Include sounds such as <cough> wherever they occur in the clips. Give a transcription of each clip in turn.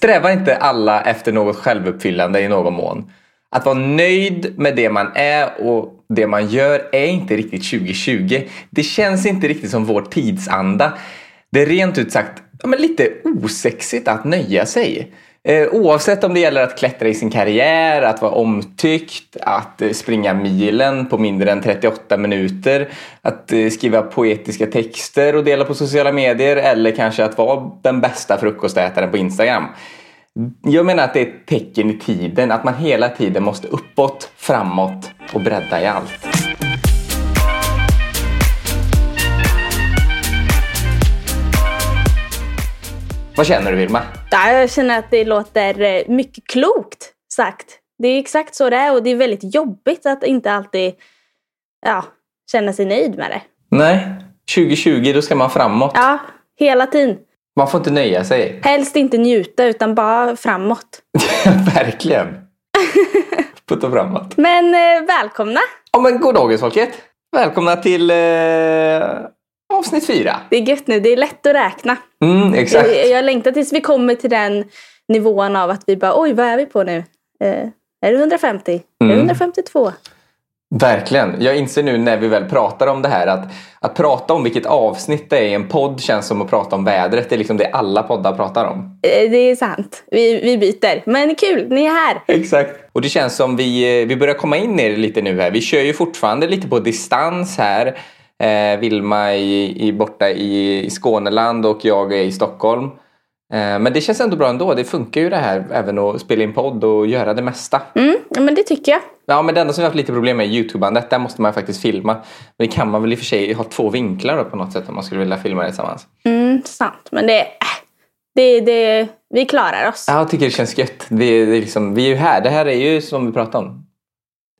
strävar inte alla efter något självuppfyllande i någon mån? Att vara nöjd med det man är och det man gör är inte riktigt 2020. Det känns inte riktigt som vår tidsanda. Det är rent ut sagt ja, men lite osexigt att nöja sig. Eh, oavsett om det gäller att klättra i sin karriär, att vara omtyckt, att eh, springa milen på mindre än 38 minuter, att eh, skriva poetiska texter och dela på sociala medier eller kanske att vara den bästa frukostätaren på Instagram. Jag menar att det är ett tecken i tiden, att man hela tiden måste uppåt, framåt och bredda i allt. Vad känner du Vilma? Ja, jag känner att det låter eh, mycket klokt sagt. Det är exakt så det är och det är väldigt jobbigt att inte alltid ja, känna sig nöjd med det. Nej, 2020 då ska man framåt. Ja, hela tiden. Man får inte nöja sig. Helst inte njuta utan bara framåt. <laughs> Verkligen. <laughs> Putta framåt. Men eh, välkomna! Ja men god dagens folket. Välkomna till eh, avsnitt fyra. Det är gött nu, det är lätt att räkna. Mm, exakt. Jag, jag längtar tills vi kommer till den nivån av att vi bara oj vad är vi på nu? Eh, är det 150? Är det Mm. 152? Verkligen. Jag inser nu när vi väl pratar om det här att, att prata om vilket avsnitt det är i en podd känns som att prata om vädret. Det är liksom det alla poddar pratar om. Eh, det är sant. Vi, vi byter. Men kul, ni är här. Exakt. Och det känns som vi, eh, vi börjar komma in i det lite nu här. Vi kör ju fortfarande lite på distans här. Eh, Vilma i, i, borta i, i Skåneland och jag är i Stockholm. Eh, men det känns ändå bra ändå. Det funkar ju det här även att spela in podd och göra det mesta. Mm, men det tycker jag. Ja, men det enda som vi har haft lite problem med är Youtube-bandet. Där måste man faktiskt filma. Men det kan man väl i och för sig ha två vinklar då på något sätt om man skulle vilja filma det tillsammans. Mm, sant. Men det, äh, det, det, vi klarar oss. Ja, jag tycker det känns gött. Vi, det är liksom, vi är ju här. Det här är ju som vi pratade om.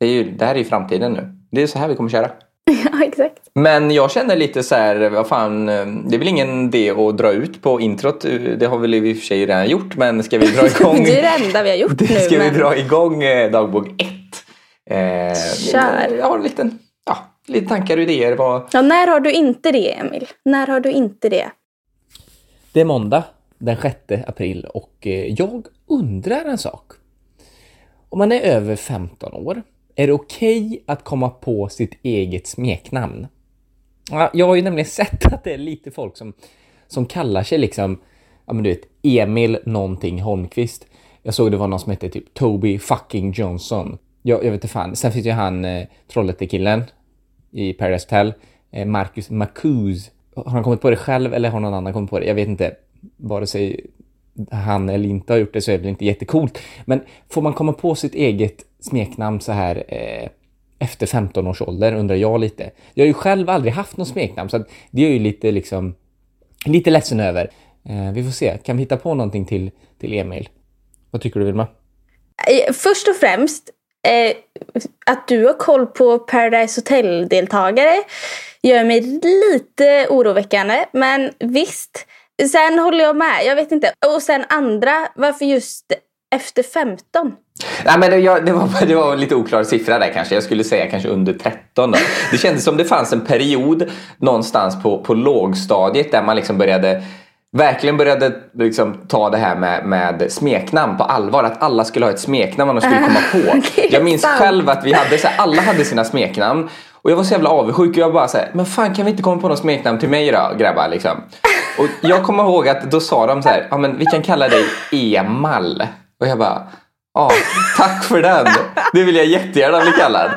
Det, är ju, det här är ju framtiden nu. Det är så här vi kommer köra. <laughs> Ja, exakt. Men jag känner lite så här, vad fan, eh, det är väl ingen idé att dra ut på introt. Det har väl i och för sig redan gjort, men ska vi dra <laughs> igång? det är det enda vi har gjort <laughs> nu. ska men... vi dra igång eh, dagbok ett? Eh, Kör. Jag har en liten, ja, lite tankar och idéer. Vad, Ja, när har du inte det, Emil? När har du inte det? Det är måndag den 6 april och eh, jag undrar en sak. Om man är över 15 år, är det okej att komma på sitt eget smeknamn? Jag har ju nämligen <laughs> sett att det är lite folk som, som kallar sig liksom, ja men du vet, Emil någonting Holmqvist. Jag såg det var någon som hette typ Toby fucking Johnson. Jag, jag vet inte fan. Sen finns ju han eh, Trollhättekillen i Paradise Hotel, eh, Marcus Marcuse. Har han kommit på det själv eller har någon annan kommit på det? Jag vet inte. Vare sig han eller inte har gjort det så är det väl inte jättecoolt. Men får man komma på sitt eget smeknamn så här eh, efter 15 års ålder undrar jag lite. Jag har ju själv aldrig haft något smeknamn så att det är jag ju lite liksom lite ledsen över. Eh, vi får se. Kan vi hitta på någonting till, till Emil? Vad tycker du Vilma? Eh, först och främst, eh, att du har koll på Paradise Hotel-deltagare gör mig lite oroväckande. Men visst, sen håller jag med. Jag vet inte. Och sen andra, varför just efter 15? Nej, men det, jag, det, var, det var en lite oklar siffra där kanske. Jag skulle säga kanske under 13. Då. Det kändes som det fanns en period någonstans på, på lågstadiet där man liksom började verkligen började liksom ta det här med, med smeknamn på allvar. Att alla skulle ha ett smeknamn man skulle komma på. <laughs> Jag minns själv att vi hade så här, alla hade sina smeknamn. Och jag var så jävla avundsjuk och jag bara så här, men fan kan vi inte komma på något smeknamn till mig då grabbar liksom. Och jag kommer ihåg att då sa de så här, ja men vi kan kalla dig Emal. Och jag bara, ja tack för den. Det vill jag jättegärna bli kallad.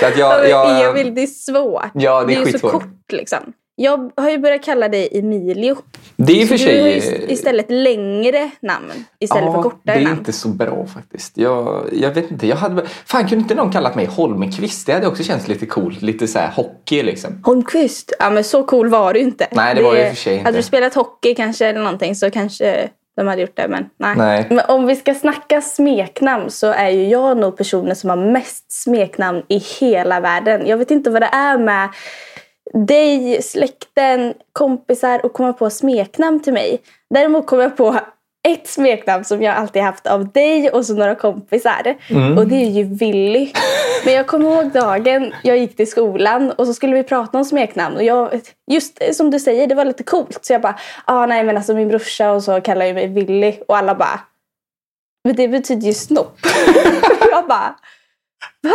Så att jag, jag, Emil, det är svårt. Ja, det är ju så kort liksom. Jag har ju börjat kalla dig Emilio. det är och för Så du har ju sig... istället längre namn istället för Ja, kortare det är namn. inte så bra faktiskt. Jag, jag vet inte. Jag hade, fan kunde inte någon kallat mig Holmqvist? Det hade också känts lite coolt. Lite så här hockey liksom. Holmqvist? Ja men så cool var du inte. Nej, det var jag i och för sig inte. Hade du spelat hockey kanske eller någonting så kanske de hade gjort det men nej. Nej. Men om vi ska snacka smeknamn så är ju jag nog personen som har mest smeknamn i hela världen. Jag vet inte vad det är med dig, släkten, kompisar och komma på smeknamn till mig. Däremot kom jag på ett smeknamn som jag alltid haft av dig och så några kompisar. Mm. Och det är ju Willy. Men jag kommer ihåg dagen jag gick till skolan och så skulle vi prata om smeknamn. Och jag, just som du säger, det var lite coolt. Så jag bara, ah, nej men alltså min brorsa och så kallar ju mig Willy. Och alla bara, Men det betyder ju snopp. <laughs> jag bara, va?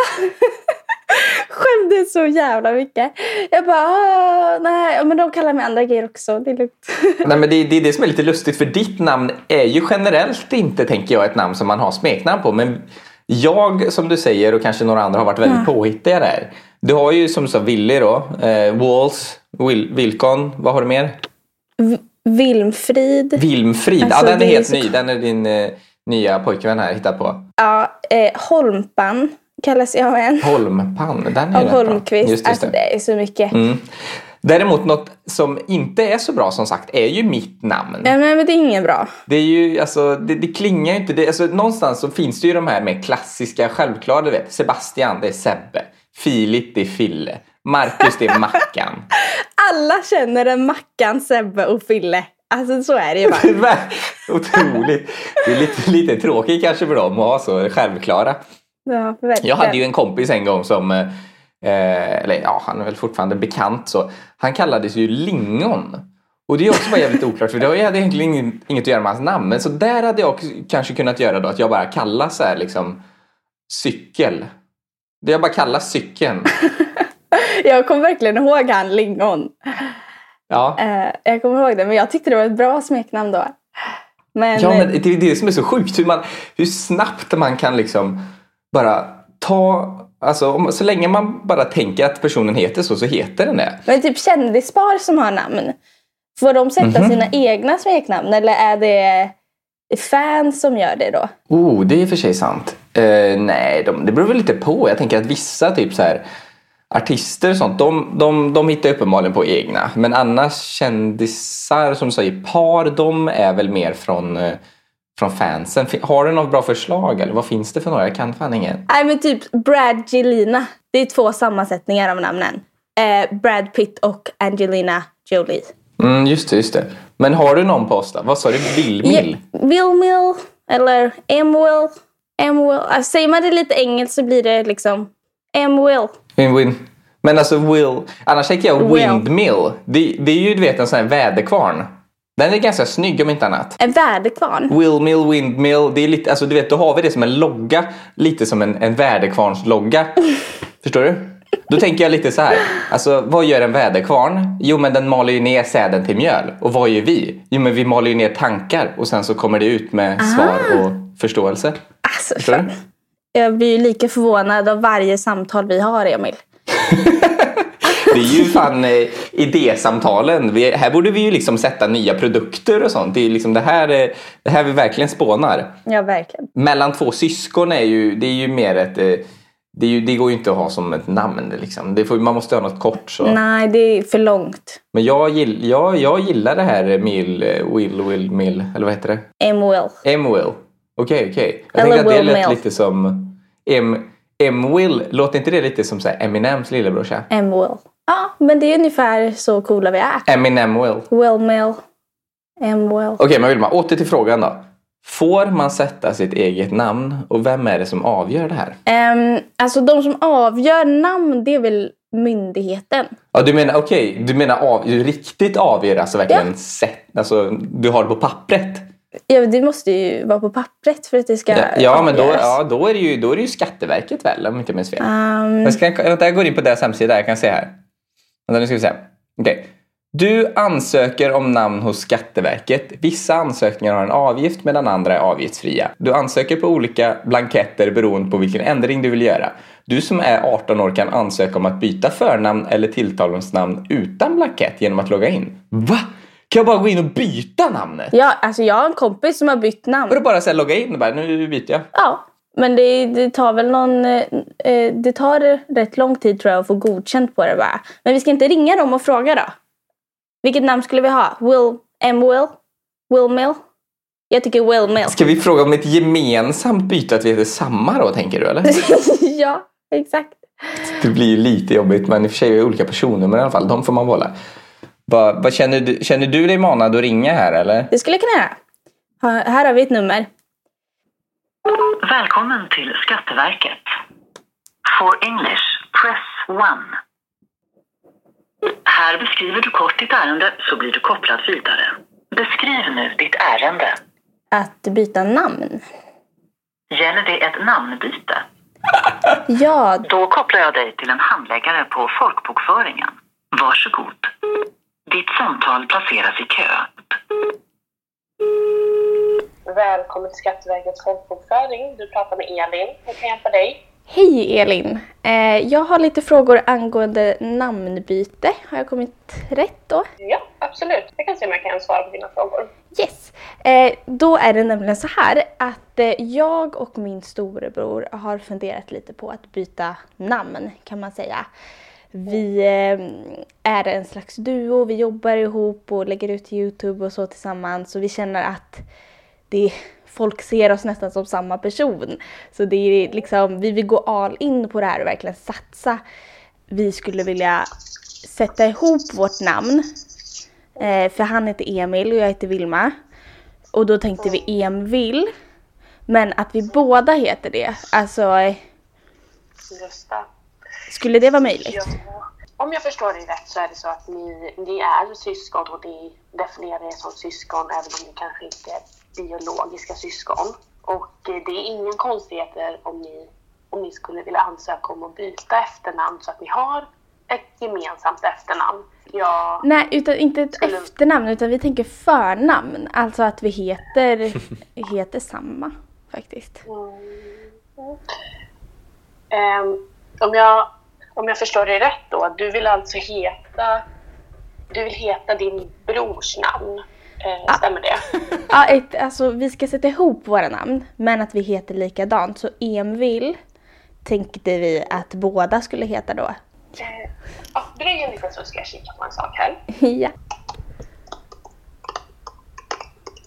Skämdes så jävla mycket. Jag bara, "Ah, nej, men de kallar mig andra grejer också. Det är lugnt. <laughs> Nej, men det, det är det som är lite lustigt för ditt namn är ju generellt inte, tänker jag, ett namn som man har smeknamn på. Men jag, som du säger, och kanske några andra har varit väldigt påhittiga där. Du har ju som du sa Willy då, eh, Walls, Wil, Wilkon, vad har du mer? Vilmfrid. Vilmfrid, Alltså, ja den är helt så- ny. Den är din eh, nya pojkvän här hittat på. Ja, eh, Holmpan kallas jag av en. Holmpan, den är Av. Holmqvist. Just, just alltså det. det är så mycket. Mm. Däremot något som inte är så bra som sagt är ju mitt namn. Ja, men det är inget bra. Det är ju, alltså, det, det klingar ju inte. Det, alltså, någonstans så finns det ju de här med klassiska självklara, du vet. Sebastian, det är Sebbe. Filip, det är Fille. Marcus, det är Mackan. <laughs> Alla känner en Mackan, Sebbe och Fille. Alltså så är det ju bara. <laughs> Otroligt. Det är lite, lite tråkigt kanske för dem att ha så självklara. Ja, verkligen. Jag hade ju en kompis en gång som, eh, eller ja, han är väl fortfarande bekant så. Han kallades ju Lingon. Och det är också bara jävligt oklart för det hade egentligen inget, att göra med hans namn. Men så där hade jag kanske kunnat göra då att jag bara kallar så här liksom cykel. Det jag bara kallar cykeln. <laughs> Jag kommer verkligen ihåg han Lingon. Ja. Eh, jag kommer ihåg det, men jag tyckte det var ett bra smeknamn då. Men, Ja, men det är det som är så sjukt. Hur, man, hur snabbt man kan liksom bara ta... Alltså, om, så länge man bara tänker att personen heter så, så heter den det. men typ kändispar som har namn. Får de sätta Mhm. sina egna smeknamn eller är det fans som gör det då? Oh, det är i och för sig sant. Eh, nej, de, det beror väl lite på. Jag tänker att vissa typ så här artister och sånt, de, de, de hittar uppenbarligen på egna. Men annars kändisar, som säger, par, de är väl mer från, eh, från fansen. Har du något bra förslag eller vad finns det för några? Jag kan fan ingen. Nej men typ Brad Gelina. Det är två sammansättningar av namnen. Eh, Brad Pitt och Angelina Jolie. Mm, just det, just det. Men har du någon då? Vad sa du? Will Mill eller M-Will. M-Will. Alltså, säger man det lite engelskt så blir det liksom M-Will. Win, win. Men alltså Will, annars tänker jag. Windmill. Det, det är ju du vet en sån här väderkvarn. Den är ganska snygg om inte annat. En väderkvarn. Windmill, windmill. Det är lite, alltså du vet, då har vi det som en logga. Lite som en, en väderkvarnslogga. <laughs> Förstår du? Då tänker jag lite så här. Alltså vad gör en väderkvarn? Jo men den maler ju ner säden till mjöl. Och vad gör vi? Jo men vi maler ju ner tankar och sen så kommer det ut med svar och förståelse. Alltså, Förstår du? Jag blir ju lika förvånad av varje samtal vi har, Emil. <laughs> Det är ju fan eh, idésamtalen. Vi, här borde vi ju liksom sätta nya produkter och sånt. Det är liksom det här, eh, det här vi verkligen spånar. Ja, verkligen. Mellan två syskon är ju, det är ju mer ett... eh, Det, ju, det går ju inte att ha som ett namn. Liksom. Får, man måste ha något kort. Så. Nej, det är för långt. Men jag, gill, jag, jag gillar det här eh, Mill, eh, Will, Will, Mill. Eller vad heter det? M-Will. M-Will. Okej, okej. Jag Eller tänkte att det lät Mill. lite som... M, M-Will. Låter inte det lite som så här Eminems lillebrorsa? M-Will. Ja, men det är ungefär så coola vi är. Eminem Will. Will Mill. M-Will. Okej, men Vilma, åter till frågan då. Får man sätta sitt eget namn och vem är det som avgör det här? Ehm, alltså de som avgör namn, det är väl myndigheten. Ja, du menar, okej, du menar av, du riktigt avgör alltså verkligen Ja. sätt, alltså du har det på pappret? Ja, det måste ju vara på pappret för att det ska Ja, ja men då, avgöras. ja, då, är det ju, då är det ju Skatteverket väl, om jag inte minns fel. Ehm, Jag, ska, vänta, jag går in på deras hemsida, jag kan se här. Vänta, nu ska vi se. Okej. Du ansöker om namn hos Skatteverket. Vissa ansökningar har en avgift medan andra är avgiftsfria. Du ansöker på olika blanketter beroende på vilken ändring du vill göra. Du som är 18 år kan ansöka om att byta förnamn eller tilltalsnamn utan blankett genom att logga in. Va? Kan jag bara gå in och byta namnet? ja, alltså jag har en kompis som har bytt namn. Och bara så här, logga in och bara, nu byter jag. Ja, men det, det tar väl någon... eh, eh, Det tar rätt lång tid tror jag att få godkänt på det bara. Men vi ska inte ringa dem och fråga då? Vilket namn skulle vi ha? Will... M-Will? Will Mill? Jag tycker Will Mill. Ska vi fråga om ett gemensamt byte, att vi heter samma då, tänker du eller? <laughs> ja, exakt. Det blir ju lite jobbigt men i och för sig är olika personnummer i alla fall. De får man behålla. Vad, känner, du, känner du dig manad att ringa här eller? Det skulle jag kunna göra. Här har vi ett nummer. Välkommen till Skatteverket. For English, press 1. Här beskriver du kort ditt ärende så blir du kopplad vidare. Beskriv nu ditt ärende. Att byta namn. Gäller det ett namnbyte? <laughs> Ja, Då kopplar jag dig till en handläggare på folkbokföringen. Varsågod. Ditt samtal placeras i kö. Välkommen till Skatteverkets folkbokföring. Du pratar med Elin. Hur kan jag hjälpa dig? hej Elin. Eh, jag har lite frågor angående namnbyte. Har jag kommit rätt då? Ja, absolut. Jag kan se om jag kan svara på dina frågor. Yes. Eh, då är det nämligen så här att eh, jag och min storebror har funderat lite på att byta namn kan man säga. Vi är en slags duo, vi jobbar ihop och lägger ut Youtube och så tillsammans och vi känner att det, folk ser oss nästan som samma person. Så det är liksom, vi vill gå all in på det här och verkligen satsa. Vi skulle vilja sätta ihop vårt namn Eh, för han heter Emil och jag heter Vilma. Och då tänkte vi Emil. Men att vi båda heter det. Alltså, Just det. skulle det vara möjligt? Ja. Om jag förstår dig rätt så är det så att ni, ni är syskon och ni definierar er som syskon även om ni kanske inte biologiska syskon. Och eh, det är ingen konstigheter om ni, om ni skulle vilja ansöka om att byta efternamn så att ni har ett gemensamt efternamn. Ja, Nej, utan inte ett Skulle- efternamn utan vi tänker förnamn. Alltså att vi heter, <laughs> heter samma faktiskt. Ehm, om, jag, om jag förstår dig rätt då, du vill alltså heta, du vill heta din brors namn. Eh, stämmer det? <laughs> Ja, ett, alltså vi ska sätta ihop våra namn men att vi heter likadant. Så Emil tänkte vi att båda skulle heta då. Eh, ja, dröj en liten så ska jag kika på en sak här. <laughs> ja.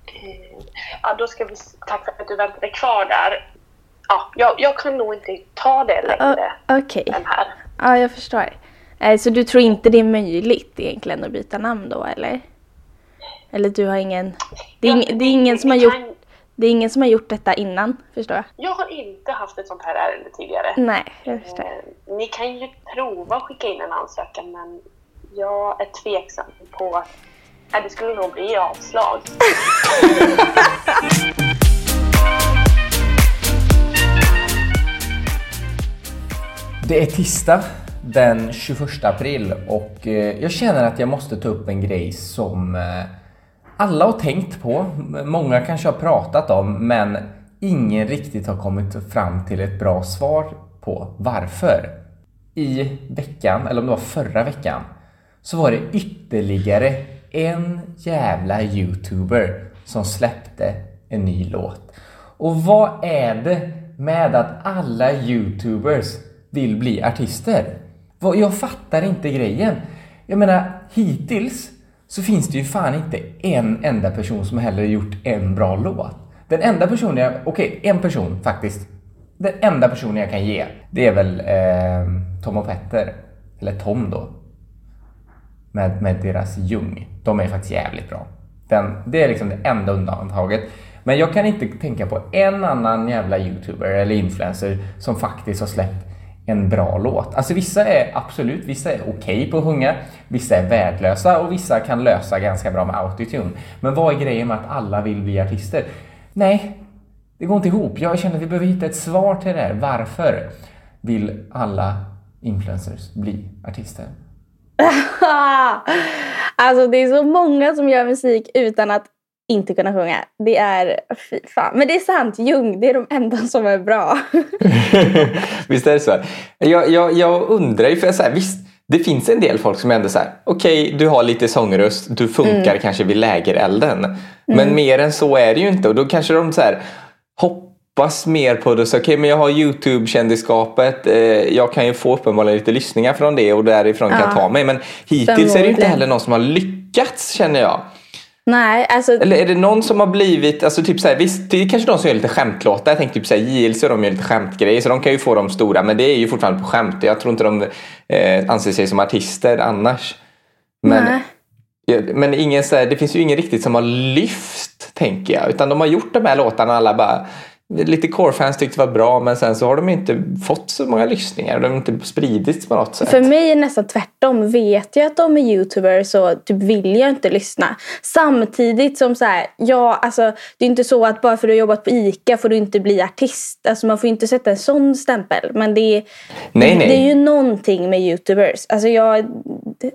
Eh, ja, då ska vi, tack för att du väntade kvar där. Ja, jag, jag kan nog inte ta det längre O- Okej. här. Ja, jag förstår. Eh, Så du tror inte det är möjligt egentligen att byta namn då, eller? Eller du har ingen... Det är, Ja, ing, det är ingen som har gjort... kan- Det är ingen som har gjort detta innan, förstår jag. Jag har inte haft ett sånt här ärende tidigare. Nej, jag förstår. Eh, Ni kan ju prova att skicka in en ansökan men jag är tveksam på att nej, det skulle nog bli avslag. <laughs> Det är tisdag den 21 april och eh, jag känner att jag måste ta upp en grej som eh, alla har tänkt på, många kanske har pratat om, men ingen riktigt har kommit fram till ett bra svar på varför. I veckan, eller om det var förra veckan, så var det ytterligare en jävla youtuber som släppte en ny låt. Och vad är det med att alla youtubers vill bli artister? Jag fattar inte grejen. Jag menar, hittills så finns det ju fan inte en enda person som heller gjort en bra låt. Den enda personen jag, okej, en person faktiskt. Den enda personen jag kan ge, det är väl eh, Tom och Petter. Eller Tom då. Med, med deras Ljung. De är faktiskt jävligt bra. Den, det är liksom det enda undantaget. Men jag kan inte tänka på en annan jävla youtuber eller influencer som faktiskt har släppt en bra låt. Alltså vissa är absolut, vissa är okej på att sjunga, vissa är värdelösa och vissa kan lösa ganska bra med autotune. Men vad är grejen med att alla vill bli artister? Nej, det går inte ihop. Jag känner att vi behöver hitta ett svar till det här. Varför vill alla influencers bli artister? <laughs> alltså det är så många som gör musik utan att inte kunna sjunga. Det är, fy fan. Men det är sant, Ljung, det är de enda som är bra. <laughs> visst är det så? Jag, jag, jag undrar ju, för så här, visst, det finns en del folk som ändå så här, okej, du har lite sångröst, du funkar kanske vid lägerelden. Men mer än så är det ju inte och då kanske de så här, hoppas mer på det. Okej, men jag har YouTube-kändisskapet, eh, jag kan ju få uppenbarligen lite lyssningar från det och därifrån kan jag Ja. ta mig. Men hittills är det ju inte heller någon som har lyckats känner jag. Nej, alltså Eller är det någon som har blivit, alltså typ såhär, visst det är kanske de som gör lite skämtlåtar. Jag tänker typ såhär JLC de gör lite skämtgrejer så de kan ju få de stora men det är ju fortfarande på skämt. Jag tror inte de eh, anser sig som artister annars. Men, Nej. ja, men ingen, så här, det finns ju ingen riktigt som har lyft tänker jag. Utan de har gjort de här låtarna alla bara lite core-fans tyckte var bra men sen så har de inte fått så många lyssningar. De har inte spridits på något sätt. För mig är det nästan tvärtom. Vet jag att de är youtubers så typ vill jag inte lyssna. Samtidigt som så här, ja alltså det är inte så att bara för att du har jobbat på ICA får du inte bli artist. Alltså man får inte sätta en sån stämpel. Men det är, Nej, nej. det är ju någonting med youtubers. Alltså jag, det,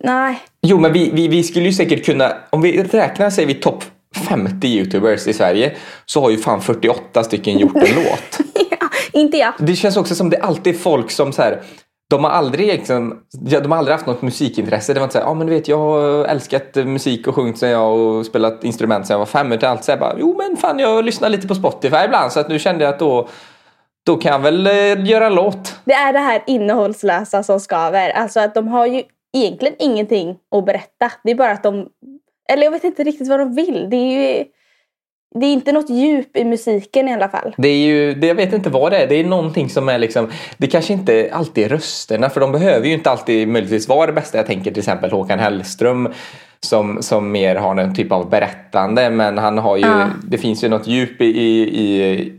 nej. Jo, men vi, vi, vi skulle ju säkert kunna, om vi räknar säger vi topp 50 youtubers i Sverige så har ju fan 48 stycken gjort en <laughs> låt. Ja, inte jag. Det känns också som det alltid är folk som så här, de har aldrig liksom, de har aldrig haft något musikintresse. Det var inte så här, ja ah, men du vet jag har älskat musik och sjungit sen jag och spelat instrument sen jag var fem. Utan allt så här bara, jo men fan jag lyssnar lite på Spotify ibland så att nu kände jag att då, då kan jag väl eh, göra en låt. Det är det här innehållslösa som skaver. Alltså att de har ju egentligen ingenting att berätta. Det är bara att de... Eller jag vet inte riktigt vad de vill. Det är ju... Det är inte något djup i musiken i alla fall. Det är ju, det, jag vet inte vad det är. Det är någonting som är liksom, det kanske inte alltid är rösterna för de behöver ju inte alltid möjligtvis vara det bästa. Jag tänker till exempel Håkan Hellström som, som mer har en typ av berättande men han har ju, Ja. det finns ju något djup i, i, i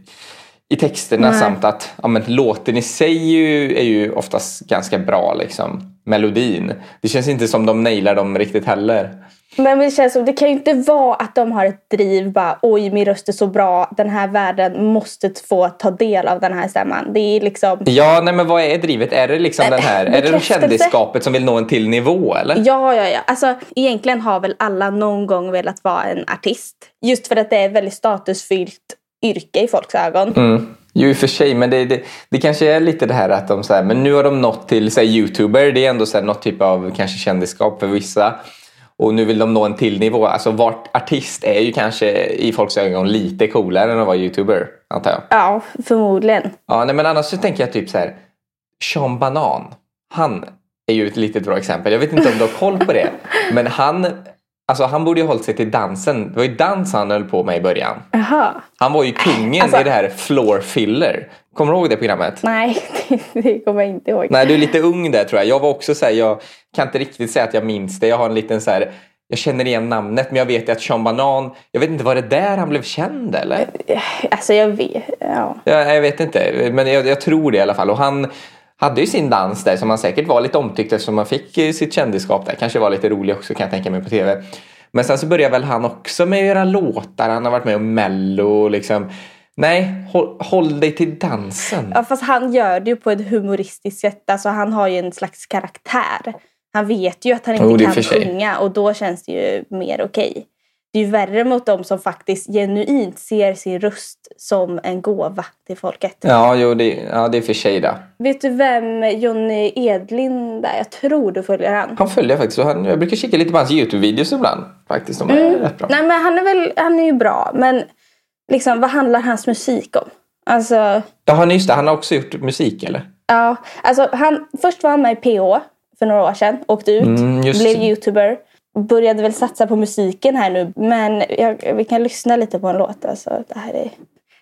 texterna Nej. samt att ja, men, låten i sig ju, är ju oftast ganska bra liksom. Melodin. Det känns inte som de nailar dem riktigt heller. Men det känns som, det kan ju inte vara att de har ett driv bara oj min röst är så bra, den här världen måste få ta del av den här stämman. Det är liksom, Ja, nej men vad är drivet? Är det liksom den här, är det kändisskapet som vill nå en till nivå eller? ja ja ja. Alltså egentligen har väl alla någon gång velat vara en artist. Just för att det är väldigt statusfyllt yrke i folks ögon. Mm. Jo, i och för sig, men det, det, det kanske är lite det här att de så här, men nu har de nått till säg, youtuber, det är ändå så här, något typ av kanske kändisskap för vissa. Och nu vill de nå en till nivå. Alltså vart artist är ju kanske i folks ögon lite coolare än att vara youtuber, antar jag. Ja, förmodligen. Ja, nej, men annars så tänker jag typ så här, Sean Banan, han är ju ett litet bra exempel. Jag vet inte om du har koll på det, <laughs> men han, alltså, han borde ju hållit sig till dansen. Det var ju dans han höll på med i början. Jaha. Han var ju kungen Alltså- i det här floor filler. Kommer du ihåg det programmet? Nej, det, <laughs> det kommer jag inte ihåg. Nej, du är lite ung där tror jag. Jag var också så här, jag kan inte riktigt säga att jag minns det. Jag har en liten så här, jag känner igen namnet men jag vet att Sean Banan, jag vet inte, var det där han blev känd eller? Alltså jag vet. Ja. Jag, jag vet inte, men jag, jag tror det i alla fall. Och han hade ju sin dans där som han säkert var lite omtyckt eftersom han fick eh, sitt kändisskap där. Kanske var lite rolig också kan jag tänka mig på tv. Men sen så började väl han också med att göra låtar. Han har varit med om mello och liksom. Nej, håll, håll dig till dansen. ja, fast han gör det ju på ett humoristiskt sätt. Alltså han har ju en slags karaktär. Han vet ju att han inte är kan sjunga och då känns det ju mer okej. Det är ju värre mot dem som faktiskt genuint ser sin röst som en gåva till folket. Ja, jo, det, ja, det är för sig det. Vet du vem Jonny Edlind är? Jag tror du följer han. Han följer faktiskt. Och han, jag brukar kika lite på hans Youtube-videos ibland. Faktiskt, de är rätt bra. Nej men han är väl, han är ju bra. Men liksom vad handlar hans musik om? Alltså, Ja, han, just det, han har också gjort musik eller? ja. Alltså han, först var han med i PH för några år sedan. Åkte ut, Mm, blev youtuber. Började väl satsa på musiken här nu. Men jag, vi kan lyssna lite på en låt. Alltså, det, här är...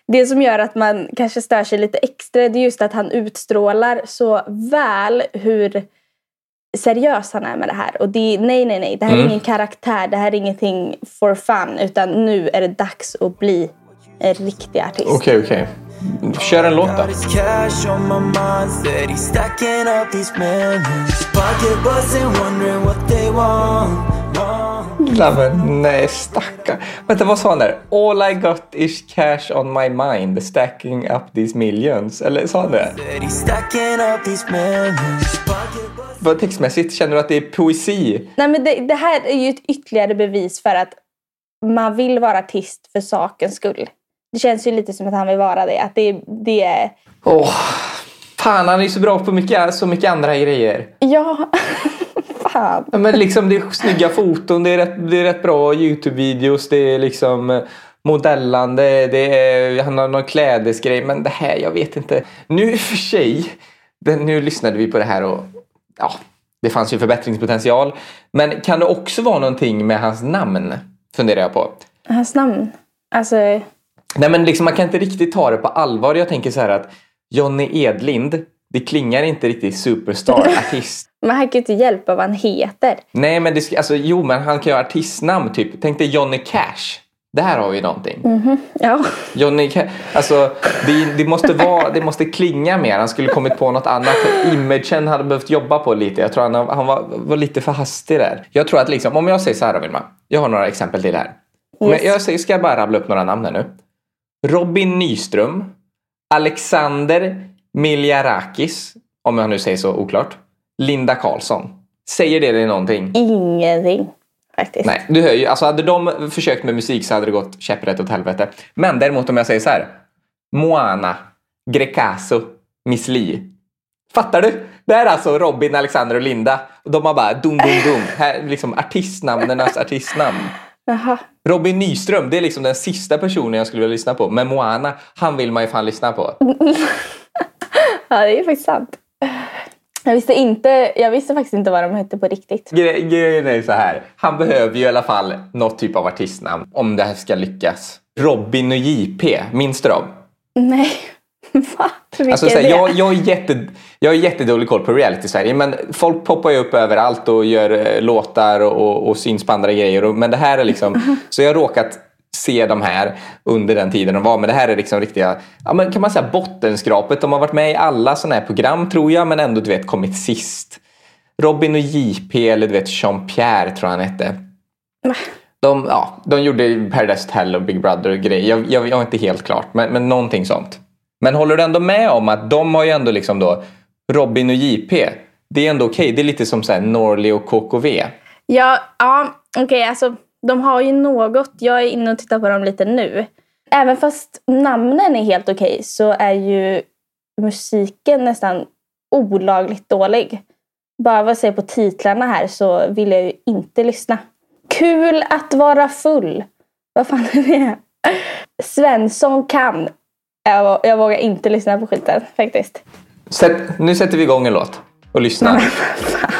det som gör att man kanske stör sig lite extra det är just att han utstrålar så väl hur seriös han är med det här. Och det är, nej, nej, nej. Det här är Mm. ingen karaktär. Det här är ingenting for fun. Utan nu är det dags att bli en riktig artist. Okej, okej. Kör en låt då. Nej, men, nej, stackarn. Vänta, vad sa han där? All I got is cash on my mind, stacking up these millions. Eller sa han det? Vad textmässigt, känner du att det är poesi? Nej, men det, det här är ju ett ytterligare bevis för att man vill vara artist för sakens skull. Det känns ju lite som att han vill vara det. Att det, det är... Åh, fan han är ju så bra på mycket, så mycket andra grejer. Ja, <laughs> fan. Ja, Men liksom det är snygga foton, det är rätt, det är rätt bra Youtube-videos, det är liksom eh, modellande, det är, han har någon klädesgrej. Men det här, jag vet inte. Nu för sig, den, nu lyssnade vi på det här och ja, det fanns ju förbättringspotential. Men kan det också vara någonting med hans namn? Funderar jag på. Hans namn. Alltså, Nej men liksom, man kan inte riktigt ta det på allvar. Jag tänker så här att Johnny Edlind, det klingar inte riktigt superstar, artist. man kan ju inte hjälpa vad han heter. Nej men det alltså, jo men han kan ju ha artistnamn typ. Tänk dig Johnny Cash. Det här har vi någonting. Ja. Johnny, Ca- alltså, det, det, måste vara, det måste klinga mer. Han skulle kommit på något annat. Imagen hade behövt jobba på lite. Jag tror han, han var, var lite för hastig där. Jag tror att liksom, om jag säger så här Vilma. Jag har några exempel till här. Men jag säger, ska jag bara rabbla upp några namn här nu. Robin Nyström. Alexander Miljarakis. Om jag nu säger så oklart. Linda Karlsson. Säger det dig någonting? Ingenting faktiskt. Nej, du hör ju. Alltså hade de försökt med musik så hade det gått käpprätt åt helvete. Men däremot om jag säger så här. Moana, Grecaso, Miss Li. Fattar du? Det är alltså Robin, Alexander och Linda. Och de har bara dum, dum, dum. Här, liksom artistnamnenas artistnamn. Jaha. Robin Nyström, det är liksom den sista personen jag skulle vilja lyssna på. Men Moana, han vill man ju fan lyssna på. <laughs> Ja, det är faktiskt sant. Jag visste, inte, jag visste faktiskt inte vad de hette på riktigt. Gre- Grejen är så här. Han behöver ju i alla fall något typ av artistnamn om det här ska lyckas. Robin och JP, minns du dem? Nej. <laughs> Va? Vilka Alltså, så här, är det? jag, jag, är jätte, jag har jättedålig koll på reality i Sverige men folk poppar ju upp överallt och gör eh, låtar och, och, och syns på andra grejer. Och, men det här är liksom, <laughs> så jag har råkat se de här under den tiden de var. Men det här är liksom riktiga, ja, men kan man säga bottenskrapet. De har varit med i alla sådana här program tror jag men ändå du vet kommit sist. Robin och JP eller du vet Jean-Pierre tror jag han hette. De, ja, de gjorde Paradise Hotel och Big Brother och grejer. Jag, jag, jag är inte helt klart, men, men någonting sånt. Men håller du ändå med om att de har ju ändå liksom då Robin och JP. Det är ändå okej. Det är lite som så här Norli och KKV. Ja, ja okej alltså de har ju något. Jag är inne och tittar på dem lite nu. Även fast namnen är helt okej så är ju musiken nästan olagligt dålig. Bara vad jag ser på titlarna här så vill jag ju inte lyssna. Kul att vara full. Vad fan är det? Svensson kan. Jag, jag vågar inte lyssna på skiten faktiskt. Sätt, nu sätter vi igång en låt och lyssnar. <laughs>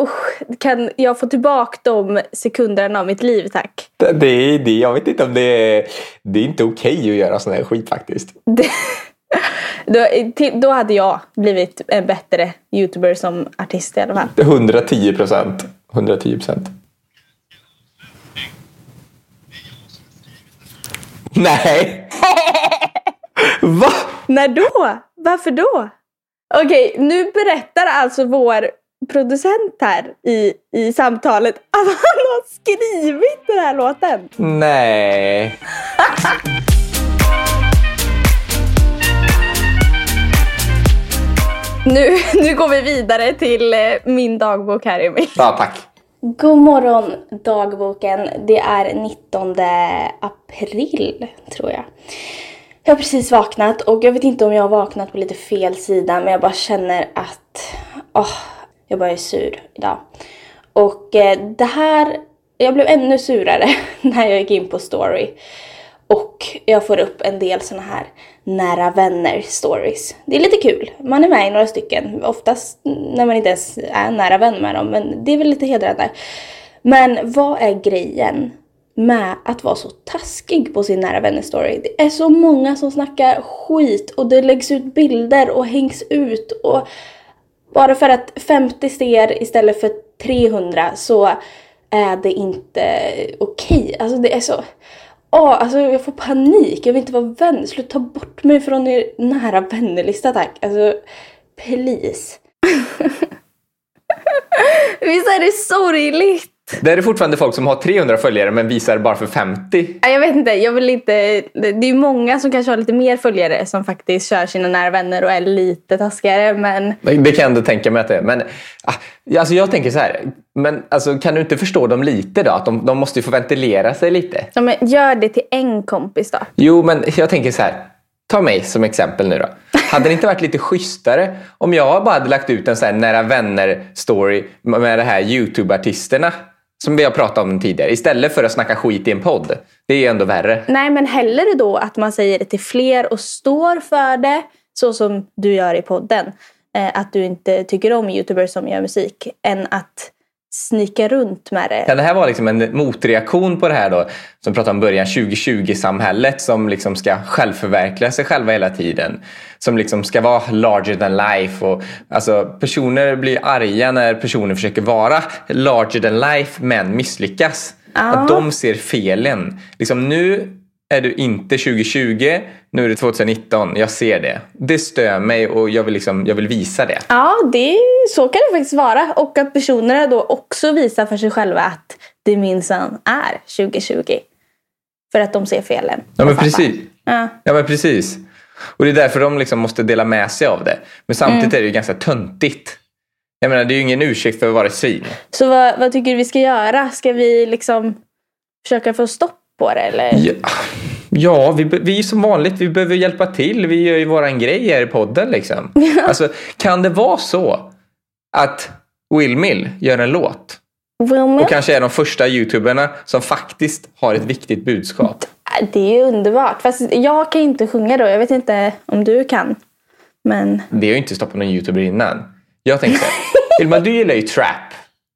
Usch, kan jag få tillbaka de sekunderna av mitt liv tack? Det, det jag vet inte om det är... Det är inte okej att göra sån här skit faktiskt. Det, då, till, då hade jag blivit en bättre youtuber som artist i alla fall. 110 procent. 110 procent. Nej! <laughs> Va? När då? Varför då? Okej, nu berättar alltså vår producent här i, i samtalet att han har skrivit den här låten. Nej. <laughs> Nu, nu går vi vidare till eh, min dagbok här Emil. Ja, tack. God morgon dagboken. Det är 19 april tror jag. Jag har precis vaknat och jag vet inte om jag har vaknat på lite fel sida men jag bara känner att åh, jag bara är sur idag. Och eh, det här, jag blev ännu surare <laughs> när jag gick in på story. Och jag får upp en del såna här nära vänner stories. Det är lite kul. Man är med i några stycken. Oftast när man inte ens är nära vän med dem. Men det är väl lite hedrande. Men vad är grejen med att vara så taskig på sin nära vänner story? Det är så många som snackar skit och det läggs ut bilder och hängs ut. Och bara för att 50 ser istället för 300 så är det inte okej. Alltså det är så... Åh, alltså jag får panik. Jag vill inte vara vän. Sluta ta bort mig från er nära vännerlista tack. Alltså, please. <laughs> Visst är det sorgligt? Det är fortfarande folk som har 300 följare men visar bara för 50. Ja, Jag vet inte, jag vill inte... Det det är ju många som kanske har lite mer följare som faktiskt kör sina nära vänner och är lite taskigare men... Det kan jag ändå tänka mig att det är. Men ah, alltså jag tänker så här. Men alltså, kan du inte förstå dem lite då? Att de, de måste ju få ventilera sig lite. Ja, men gör det till en kompis då. Jo, men jag tänker så här. Ta mig som exempel nu då. Hade det inte varit lite schysstare om jag bara hade lagt ut en sån här nära vänner-story med de här YouTube-artisterna som vi har pratat om tidigare istället för att snacka skit i en podd. Det är ju ändå värre. Nej, men hellre då att man säger det till fler och står för det, så som du gör i podden. Eh, att du inte tycker om youtubers som gör musik, än att snika runt med det. Kan det här vara liksom en motreaktion på det här då som pratade om början, 2020-samhället som liksom ska självförverkliga sig själva hela tiden. Som liksom ska vara larger than life. Och, alltså, personer blir arga när personer försöker vara larger than life men misslyckas. Att de ser felen. Liksom, nu är du inte 2020, nu är det 2019. Jag ser det. Det stör mig och jag vill, liksom, jag vill visa det. Ja, det, så kan det faktiskt vara. Och att personerna då också visar för sig själva att det minsann är 2020. För att de ser felen. Ja men precis. Ja. Ja men precis. Och det är därför de liksom måste dela med sig av det. Men samtidigt Mm. är det ju ganska töntigt. Jag menar det är ju ingen ursäkt för att vara ett svin. Så vad, vad tycker du vi ska göra? Ska vi liksom försöka få stopp på det? Eller? Ja, ja vi, vi är som vanligt, vi behöver hjälpa till. Vi gör ju våran grej här i podden liksom. <laughs> Alltså, kan det vara så att Will Mill gör en låt Wilmer? och kanske är de första youtuberna som faktiskt har ett viktigt budskap? Det är ju underbart. Fast jag kan inte sjunga då. Jag vet inte om du kan. Men Det har ju inte stoppat någon youtuber innan. Jag tänkte så här, <laughs> Ilma du gillar ju trap.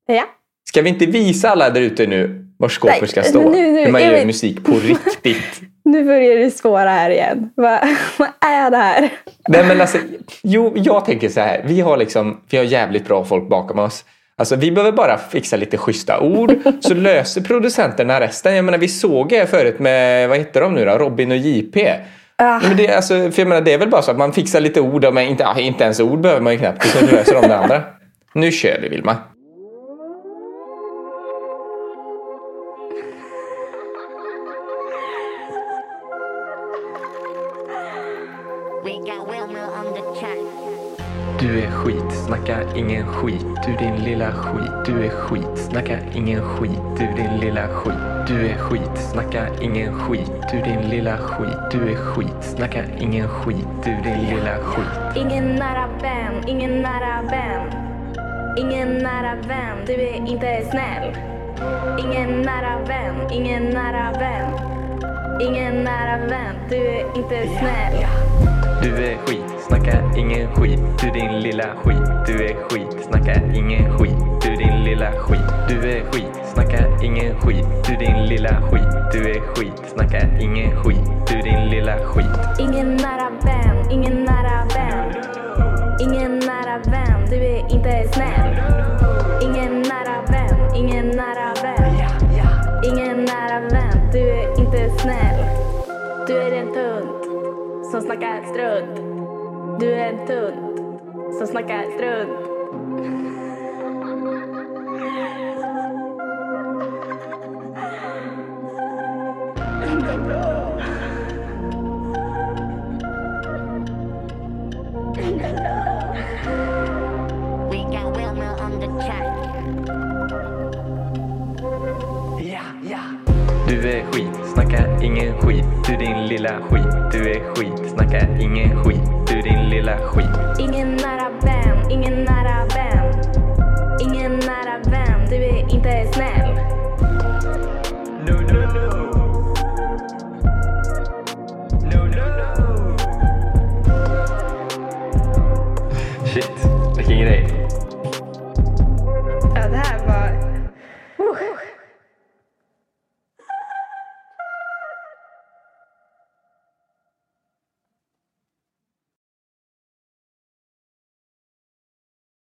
ja. Ska vi inte visa alla där ute nu var skåpet ska stå? nu- nu- Hur man gör vet- musik på riktigt. <laughs> Nu börjar det svåra här igen. Vad, <laughs> vad är det här? Nej men alltså, jo, jag tänker så här. Vi har, liksom, vi har jävligt bra folk bakom oss. Alltså, vi behöver bara fixa lite schyssta ord så löser producenterna resten. Jag menar, vi såg er förut med, vad heter de nu då? Robin och JP. Ah. Men det, alltså, för jag menar, det är väl bara så att man fixar lite ord, men inte, inte ens ord behöver man ju knappt. Så löser de det andra. Nu kör vi Vilma. Du är skit, snacka ingen skit. Du din lilla skit. Du är skit, snacka ingen skit. Du din lilla skit. Du är skit, snacka ingen skit. Du din lilla skit. Du är skit, snacka ingen skit. Du din lilla skit. Ingen nära vän, ingen nära vän. Ingen nära vän, du är inte snäll. Ingen nära vän, ingen nära vän. Ingen nära vän, du är inte snäll. Du är skit, snacka ingen skit. Du din lilla skit. Du är skit, snacka ingen skit. Du din lilla skit. Du är skit, snacka ingen skit. Du din lilla skit. Du är skit, snacka ingen skit. Du din lilla skit. Ingen nära vän, ingen nära vän. Ingen nära vän, du är inte snäll. Ingen nära vän, ingen nära vän. Ingen nära vän, du är inte snäll. Du är en tunn som snackar strunt. Du är en tunt som snackar strunt. Du är skit, snacka ingen skit. Du din lilla skit. Du är skit, snacka ingen skit. Du din lilla skit. Ingen nära vän, ingen nära